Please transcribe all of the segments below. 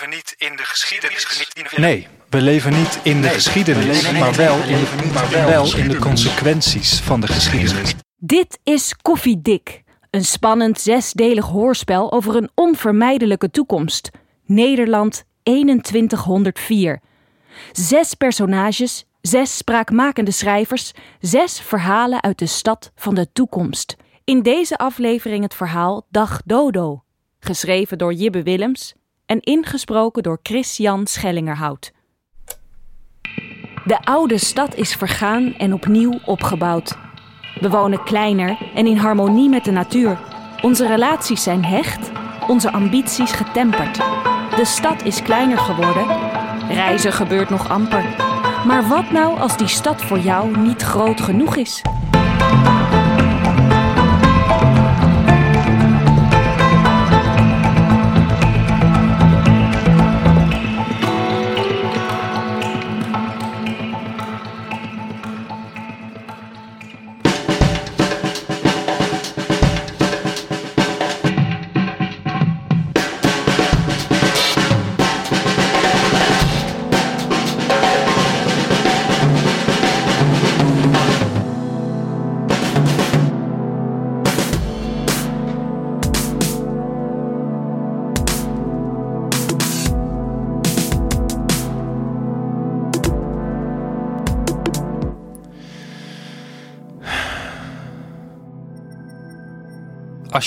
leven niet in de geschiedenis. Nee, we leven niet in de geschiedenis, maar wel in, maar wel in de consequenties van de geschiedenis. Dit is Koffie Dik, een spannend zesdelig hoorspel over een onvermijdelijke toekomst. Nederland 2104. Zes personages, zes spraakmakende schrijvers, zes verhalen uit de stad van de toekomst. In deze aflevering het verhaal Dag Dodo, geschreven door Jibbe Willems en ingesproken door Christian Schellingerhout. De oude stad is vergaan en opnieuw opgebouwd. We wonen kleiner en in harmonie met de natuur. Onze relaties zijn hecht, onze ambities getemperd. De stad is kleiner geworden. Reizen gebeurt nog amper. Maar wat nou als die stad voor jou niet groot genoeg is?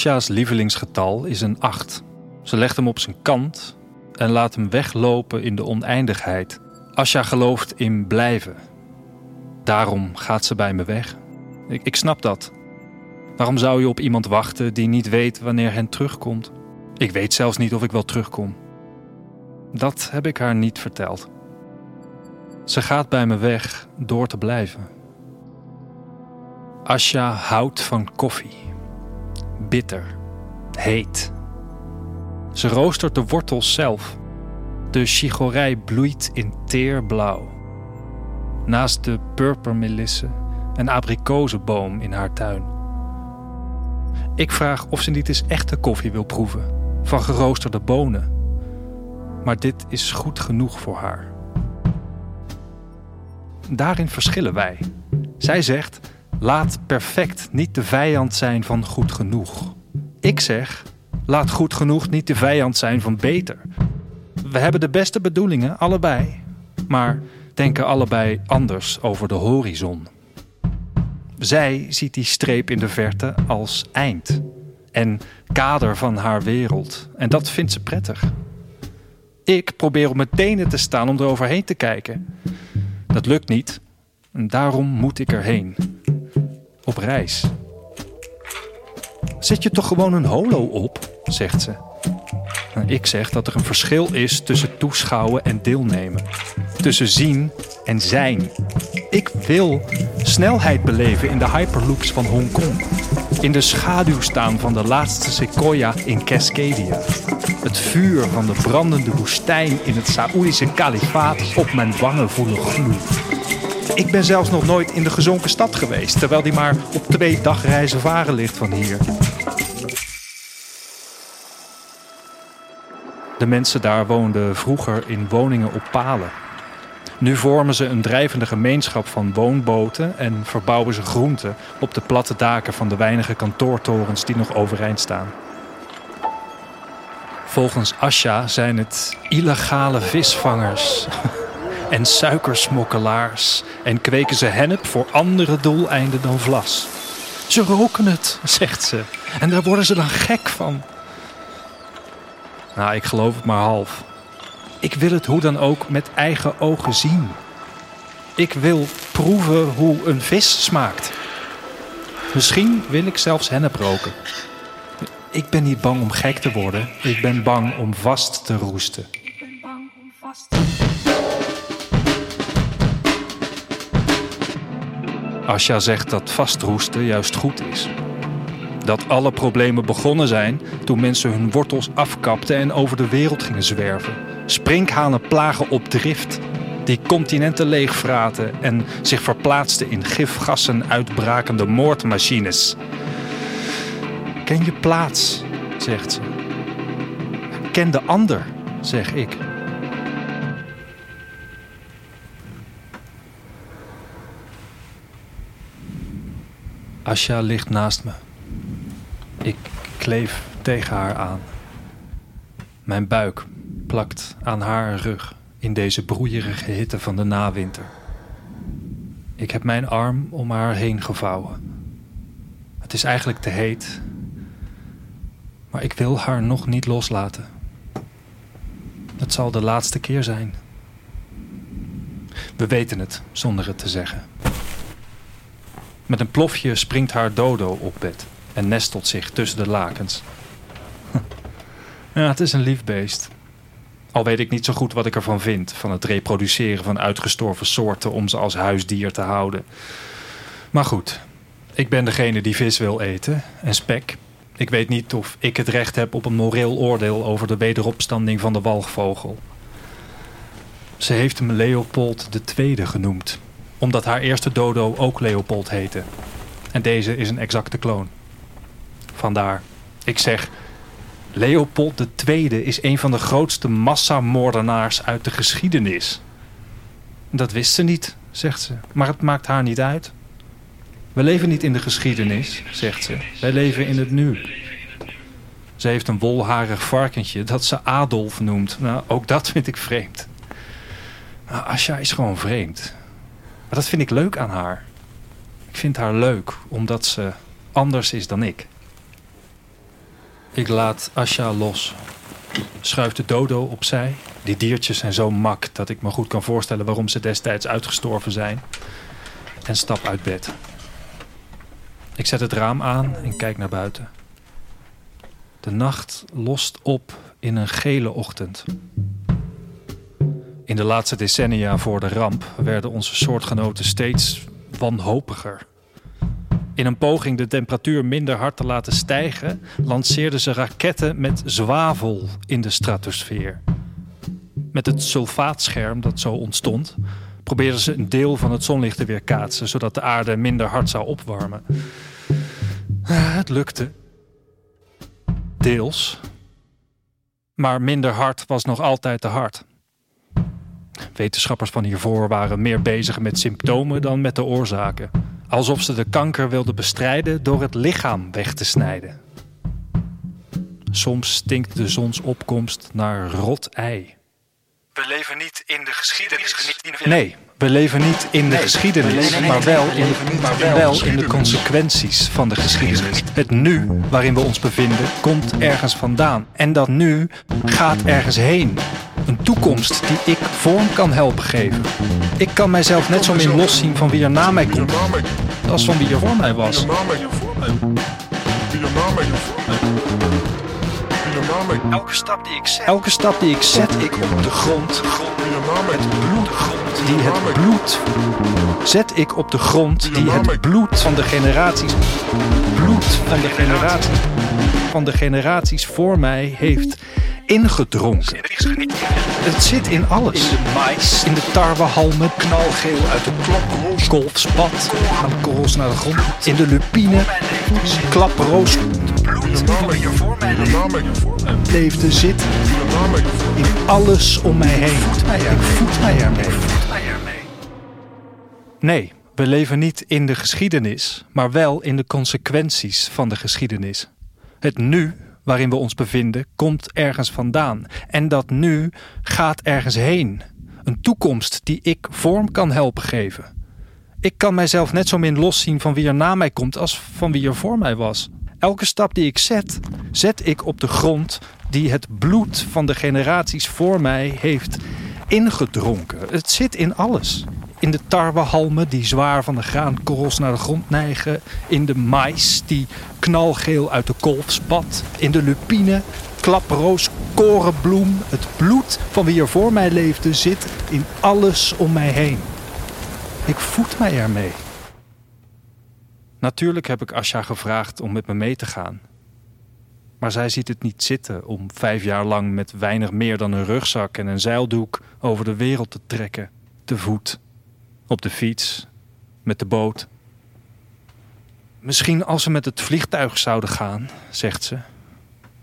Asja's lievelingsgetal is een 8. Ze legt hem op zijn kant en laat hem weglopen in de oneindigheid. Asja gelooft in blijven. Daarom gaat ze bij me weg. Ik, ik snap dat. Waarom zou je op iemand wachten die niet weet wanneer hen terugkomt? Ik weet zelfs niet of ik wel terugkom. Dat heb ik haar niet verteld. Ze gaat bij me weg door te blijven. Asja houdt van koffie bitter, heet. Ze roostert de wortels zelf. De chigorij bloeit in teerblauw. Naast de purpermelisse een abrikozenboom in haar tuin. Ik vraag of ze niet eens echte koffie wil proeven, van geroosterde bonen. Maar dit is goed genoeg voor haar. Daarin verschillen wij. Zij zegt Laat perfect niet de vijand zijn van goed genoeg. Ik zeg, laat goed genoeg niet de vijand zijn van beter. We hebben de beste bedoelingen, allebei, maar denken allebei anders over de horizon. Zij ziet die streep in de verte als eind en kader van haar wereld, en dat vindt ze prettig. Ik probeer op mijn tenen te staan om eroverheen te kijken. Dat lukt niet, en daarom moet ik erheen op reis. Zet je toch gewoon een holo op, zegt ze. Nou, ik zeg dat er een verschil is tussen toeschouwen en deelnemen. Tussen zien en zijn. Ik wil snelheid beleven in de hyperloops van Hongkong. In de schaduw staan van de laatste sequoia in Cascadia. Het vuur van de brandende woestijn in het Saoedische kalifaat op mijn wangen voelen gloeien. Ik ben zelfs nog nooit in de gezonken stad geweest, terwijl die maar op twee dagreizen varen ligt van hier. De mensen daar woonden vroeger in woningen op palen. Nu vormen ze een drijvende gemeenschap van woonboten en verbouwen ze groenten op de platte daken van de weinige kantoortorens die nog overeind staan. Volgens Asja zijn het illegale visvangers en suikersmokkelaars en kweken ze hennep voor andere doeleinden dan vlas. Ze roken het, zegt ze, en daar worden ze dan gek van. Nou, ik geloof het maar half. Ik wil het hoe dan ook met eigen ogen zien. Ik wil proeven hoe een vis smaakt. Misschien wil ik zelfs hennep roken. Ik ben niet bang om gek te worden. Ik ben bang om vast te roesten. Ik ben bang om vast te Asja zegt dat vastroesten juist goed is. Dat alle problemen begonnen zijn toen mensen hun wortels afkapten en over de wereld gingen zwerven. Sprinkhanen plagen op drift, die continenten leegvraten en zich verplaatsten in gifgassen uitbrakende moordmachines. Ken je plaats, zegt ze. Ken de ander, zeg ik. Asja ligt naast me. Ik kleef tegen haar aan. Mijn buik plakt aan haar rug in deze broeierige hitte van de nawinter. Ik heb mijn arm om haar heen gevouwen. Het is eigenlijk te heet, maar ik wil haar nog niet loslaten. Het zal de laatste keer zijn. We weten het zonder het te zeggen. Met een plofje springt haar dodo op bed en nestelt zich tussen de lakens. Ja, het is een lief beest. Al weet ik niet zo goed wat ik ervan vind, van het reproduceren van uitgestorven soorten om ze als huisdier te houden. Maar goed, ik ben degene die vis wil eten en spek. Ik weet niet of ik het recht heb op een moreel oordeel over de wederopstanding van de walgvogel. Ze heeft hem Leopold II genoemd, omdat haar eerste dodo ook Leopold heette. En deze is een exacte kloon. Vandaar, ik zeg, Leopold II is een van de grootste massamoordenaars uit de geschiedenis. Dat wist ze niet, zegt ze, maar het maakt haar niet uit. We leven niet in de geschiedenis, zegt ze. Wij leven in het nu. Ze heeft een wolharig varkentje dat ze Adolf noemt. Nou, ook dat vind ik vreemd. Nou, Asja is gewoon vreemd. Maar dat vind ik leuk aan haar. Ik vind haar leuk omdat ze anders is dan ik. Ik laat Asja los. Schuif de dodo opzij. Die diertjes zijn zo mak dat ik me goed kan voorstellen waarom ze destijds uitgestorven zijn. En stap uit bed. Ik zet het raam aan en kijk naar buiten. De nacht lost op in een gele ochtend. In de laatste decennia voor de ramp werden onze soortgenoten steeds wanhopiger. In een poging de temperatuur minder hard te laten stijgen, lanceerden ze raketten met zwavel in de stratosfeer. Met het sulfaatscherm dat zo ontstond, probeerden ze een deel van het zonlicht te weerkaatsen, zodat de aarde minder hard zou opwarmen. Ah, het lukte. Deels. Maar minder hard was nog altijd te hard. Wetenschappers van hiervoor waren meer bezig met symptomen dan met de oorzaken. Alsof ze de kanker wilden bestrijden door het lichaam weg te snijden. Soms stinkt de zonsopkomst naar rot ei. We leven niet in de geschiedenis. Nee, we leven niet in de geschiedenis, maar wel in, maar wel in de consequenties van de geschiedenis. Het nu waarin we ons bevinden komt ergens vandaan. En dat nu gaat ergens heen. Een toekomst die ik vorm kan helpen geven. Ik kan mijzelf net zo min loszien van wie er na mij komt als van wie er voor mij was. Elke stap die ik zet, Elke stap die ik zet, ik op de grond. Het bloed, die het bloed zet ik op de grond die het bloed van de generaties, bloed van de generaties, van de generaties voor mij heeft ingedronken. Het zit in alles. In de mais, in de tarwehalmen, knalgeel uit de kolfspat, gaan de korrels naar de grond. In de lupine, klaproos, leefde zit. In alles om mij heen. Ik voed mij ermee. Nee, we leven niet in de geschiedenis, maar wel in de consequenties van de geschiedenis. Het nu waarin we ons bevinden komt ergens vandaan. En dat nu gaat ergens heen. Een toekomst die ik vorm kan helpen geven. Ik kan mijzelf net zo min loszien van wie er na mij komt als van wie er voor mij was. Elke stap die ik zet, zet ik op de grond die het bloed van de generaties voor mij heeft ingedronken. Het zit in alles. In de tarwehalmen die zwaar van de graankorrels naar de grond neigen. In de mais die knalgeel uit de kolf spat. In de lupine, klaproos, korenbloem. Het bloed van wie er voor mij leefde zit in alles om mij heen. Ik voed mij ermee. Natuurlijk heb ik Asja gevraagd om met me mee te gaan. Maar zij ziet het niet zitten om vijf jaar lang met weinig meer dan een rugzak en een zeildoek over de wereld te trekken. Te voet, op de fiets, met de boot. Misschien als we met het vliegtuig zouden gaan, zegt ze.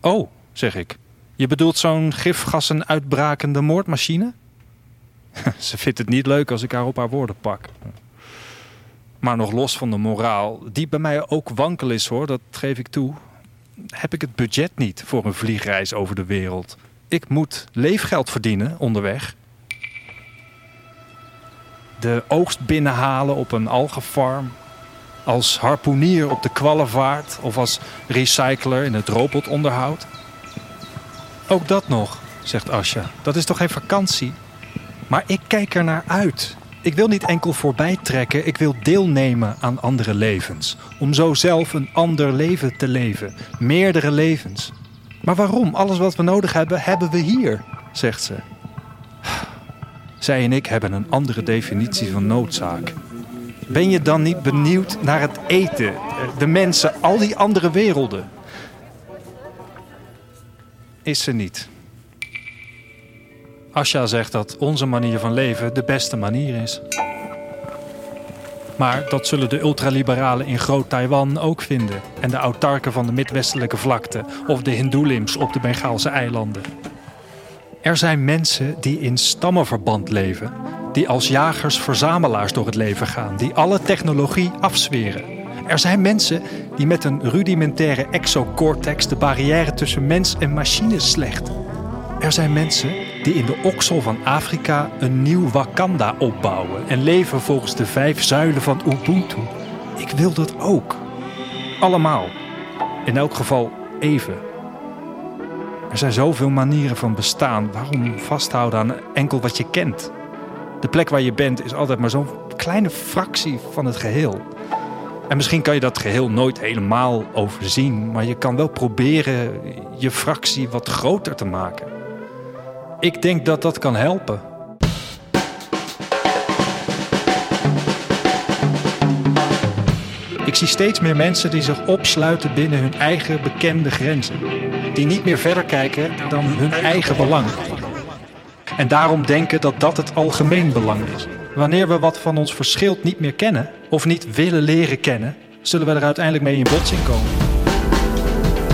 Oh, zeg ik. Je bedoelt zo'n gifgassen uitbrakende moordmachine? Ze vindt het niet leuk als ik haar op haar woorden pak. Maar nog los van de moraal, die bij mij ook wankel is hoor, dat geef ik toe, heb ik het budget niet voor een vliegreis over de wereld. Ik moet leefgeld verdienen onderweg. De oogst binnenhalen op een algenfarm. Als harpoenier op de kwallenvaart of als recycler in het robotonderhoud. Ook dat nog, zegt Asja. Dat is toch geen vakantie? Maar ik kijk er naar uit. Ik wil niet enkel voorbij trekken, ik wil deelnemen aan andere levens. Om zo zelf een ander leven te leven. Meerdere levens. Maar waarom? Alles wat we nodig hebben, hebben we hier, zegt ze. Zij en ik hebben een andere definitie van noodzaak. Ben je dan niet benieuwd naar het eten, de mensen, al die andere werelden? Is ze niet. Asja zegt dat onze manier van leven de beste manier is. Maar dat zullen de ultraliberalen in Groot-Taiwan ook vinden. En de autarken van de Midwestelijke vlakte of de Hindoelims op de Bengaalse eilanden. Er zijn mensen die in stammenverband leven, die als jagers-verzamelaars door het leven gaan, die alle technologie afzweren. Er zijn mensen die met een rudimentaire exocortex de barrière tussen mens en machine slecht. Er zijn mensen die in de oksel van Afrika een nieuw Wakanda opbouwen en leven volgens de vijf zuilen van Ubuntu. Ik wil dat ook. Allemaal. In elk geval even. Er zijn zoveel manieren van bestaan. Waarom vasthouden aan enkel wat je kent? De plek waar je bent is altijd maar zo'n kleine fractie van het geheel. En misschien kan je dat geheel nooit helemaal overzien, maar je kan wel proberen je fractie wat groter te maken. Ik denk dat dat kan helpen. Ik zie steeds meer mensen die zich opsluiten binnen hun eigen bekende grenzen. Die niet meer verder kijken dan hun eigen belang. En daarom denken dat dat het algemeen belang is. Wanneer we wat van ons verschilt niet meer kennen, of niet willen leren kennen, zullen we er uiteindelijk mee in botsing komen.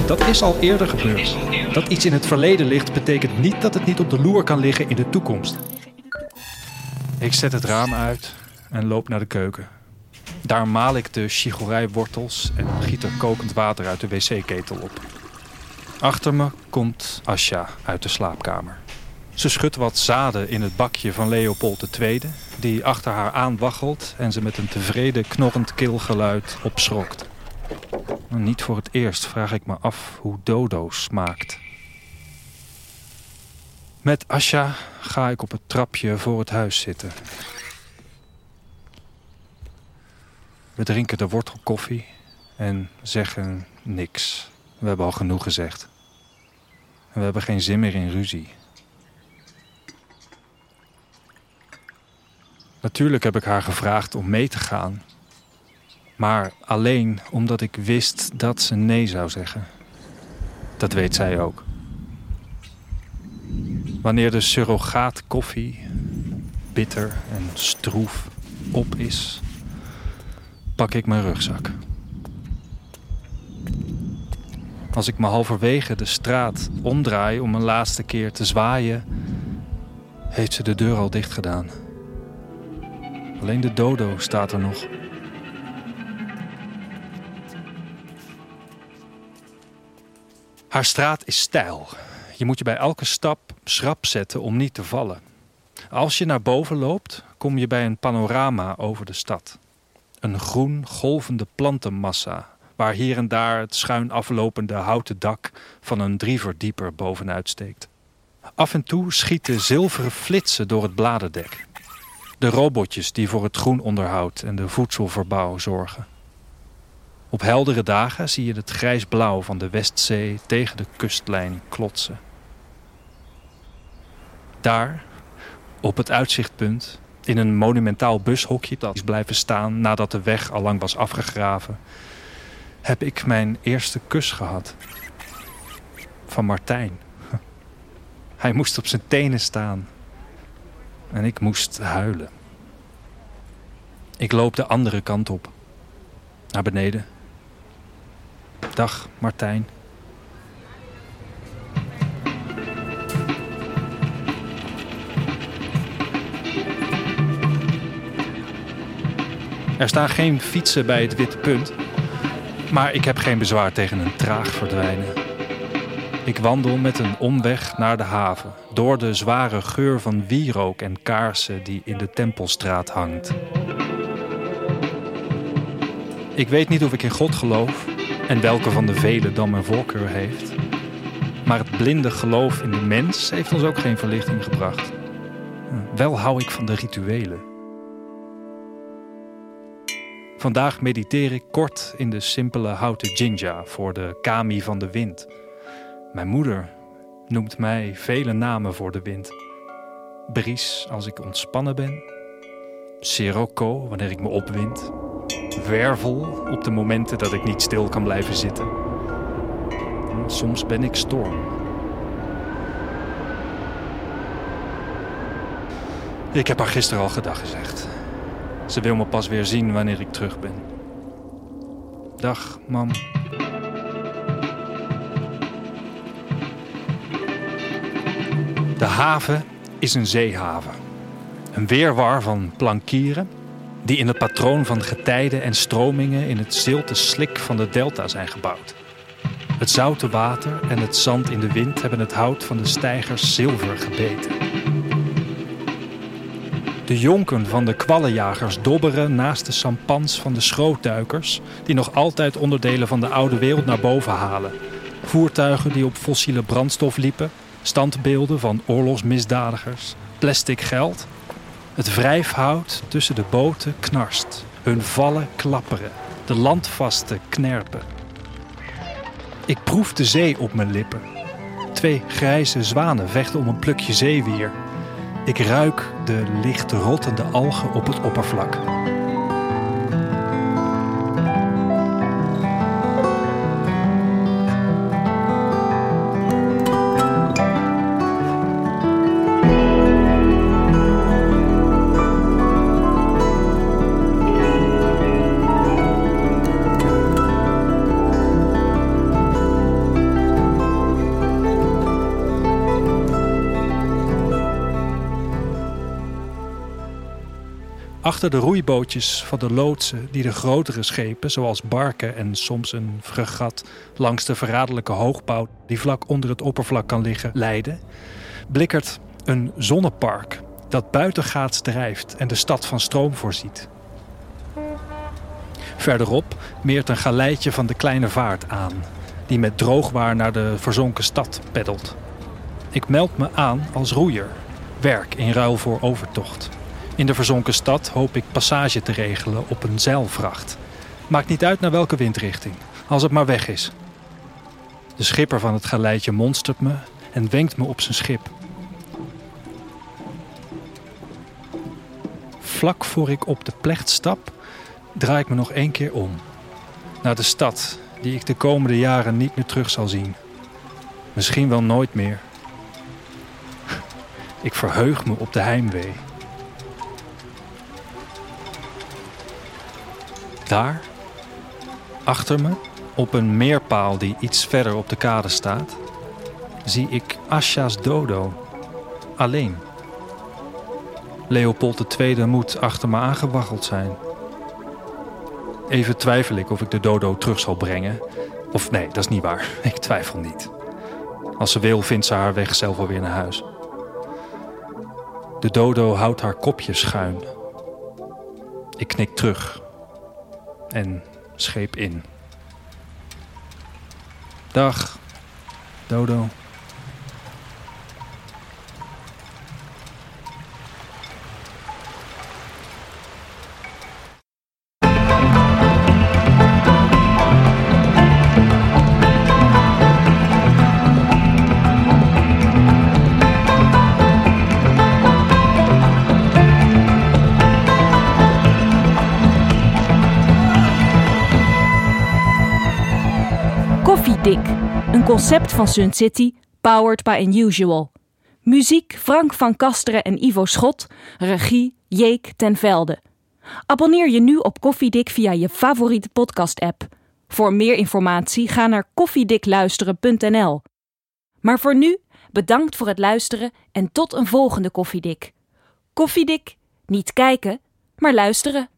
Dat is al eerder gebeurd. Dat iets in het verleden ligt, betekent niet dat het niet op de loer kan liggen in de toekomst. Ik zet het raam uit en loop naar de keuken. Daar maal ik de chigorijwortels en giet er kokend water uit de wc-ketel op. Achter me komt Asja uit de slaapkamer. Ze schudt wat zaden in het bakje van Leopold II, die achter haar aanwaggelt en ze met een tevreden knorrend keelgeluid opschrokt. Niet voor het eerst vraag ik me af hoe dodo smaakt. Met Asja ga ik op het trapje voor het huis zitten. We drinken de wortelkoffie en zeggen niks. We hebben al genoeg gezegd. We hebben geen zin meer in ruzie. Natuurlijk heb ik haar gevraagd om mee te gaan. Maar alleen omdat ik wist dat ze nee zou zeggen. Dat weet zij ook. Wanneer de surrogaat koffie, bitter en stroef, op is, pak ik mijn rugzak. Als ik me halverwege de straat omdraai om een laatste keer te zwaaien, heeft ze de deur al dicht gedaan. Alleen de dodo staat er nog. Haar straat is steil. Je moet je bij elke stap schrap zetten om niet te vallen. Als je naar boven loopt, kom je bij een panorama over de stad. Een groen, golvende plantenmassa, waar hier en daar het schuin aflopende houten dak van een drieverdieper bovenuit steekt. Af en toe schieten zilveren flitsen door het bladerdek. De robotjes die voor het groenonderhoud en de voedselverbouw zorgen. Op heldere dagen zie je het grijsblauw van de Westzee tegen de kustlijn klotsen. Daar, op het uitzichtpunt, in een monumentaal bushokje dat is blijven staan nadat de weg al lang was afgegraven, heb ik mijn eerste kus gehad. Van Martijn. Hij moest op zijn tenen staan. En ik moest huilen. Ik loop de andere kant op. Naar beneden. Dag, Martijn. Er staan geen fietsen bij het witte punt. Maar ik heb geen bezwaar tegen een traag verdwijnen. Ik wandel met een omweg naar de haven, door de zware geur van wierook en kaarsen die in de Tempelstraat hangt. Ik weet niet of ik in God geloof en welke van de vele dan mijn voorkeur heeft. Maar het blinde geloof in de mens heeft ons ook geen verlichting gebracht. Wel hou ik van de rituelen. Vandaag mediteer ik kort in de simpele houten jinja voor de kami van de wind. Mijn moeder noemt mij vele namen voor de wind. Bries als ik ontspannen ben. Sirocco wanneer ik me opwind. Wervel op de momenten dat ik niet stil kan blijven zitten. soms ben ik storm. Ik heb haar gisteren al gedag gezegd. Ze wil me pas weer zien wanneer ik terug ben. Dag, mam. De haven is een zeehaven. Een weerwar van plankieren die in het patroon van getijden en stromingen in het zilte slik van de delta zijn gebouwd. Het zoute water en het zand in de wind hebben het hout van de stijgers zilver gebeten. De jonken van de kwallenjagers dobberen naast de sampans van de schrootduikers, die nog altijd onderdelen van de oude wereld naar boven halen. Voertuigen die op fossiele brandstof liepen, standbeelden van oorlogsmisdadigers, plastic geld. Het wrijfhout tussen de boten knarst, hun vallen klapperen, de landvaste knerpen. Ik proef de zee op mijn lippen. Twee grijze zwanen vechten om een plukje zeewier. Ik ruik de licht rottende algen op het oppervlak. Achter de roeibootjes van de loodsen die de grotere schepen, zoals barken en soms een fregat, langs de verraderlijke hoogbouw die vlak onder het oppervlak kan liggen, leiden, blikkert een zonnepark dat buitengaats drijft en de stad van stroom voorziet. Verderop meert een galeitje van de kleine vaart aan, die met droogwaar naar de verzonken stad peddelt. Ik meld me aan als roeier, werk in ruil voor overtocht. In de verzonken stad hoop ik passage te regelen op een zeilvracht. Maakt niet uit naar welke windrichting, als het maar weg is. De schipper van het galeitje monstert me en wenkt me op zijn schip. Vlak voor ik op de plecht stap, draai ik me nog één keer om. Naar de stad die ik de komende jaren niet meer terug zal zien. Misschien wel nooit meer. Ik verheug me op de heimwee. Daar, achter me, op een meerpaal die iets verder op de kade staat, zie ik Asja's dodo. Alleen. Leopold II moet achter me aangewaggeld zijn. Even twijfel ik of ik de dodo terug zal brengen. Of nee, dat is niet waar. Ik twijfel niet. Als ze wil, vindt ze haar weg zelf alweer naar huis. De dodo houdt haar kopje schuin. Ik knik terug en scheep in. Dag, Dodo. Concept van Sun City, powered by Unusual. Muziek Frank van Kasteren en Ivo Schot, regie Jeek ten Velde. Abonneer je nu op Koffiedik via je favoriete podcast-app. Voor meer informatie ga naar koffiedikluisteren.nl. Maar voor nu, bedankt voor het luisteren en tot een volgende Koffiedik. Koffiedik, niet kijken, maar luisteren.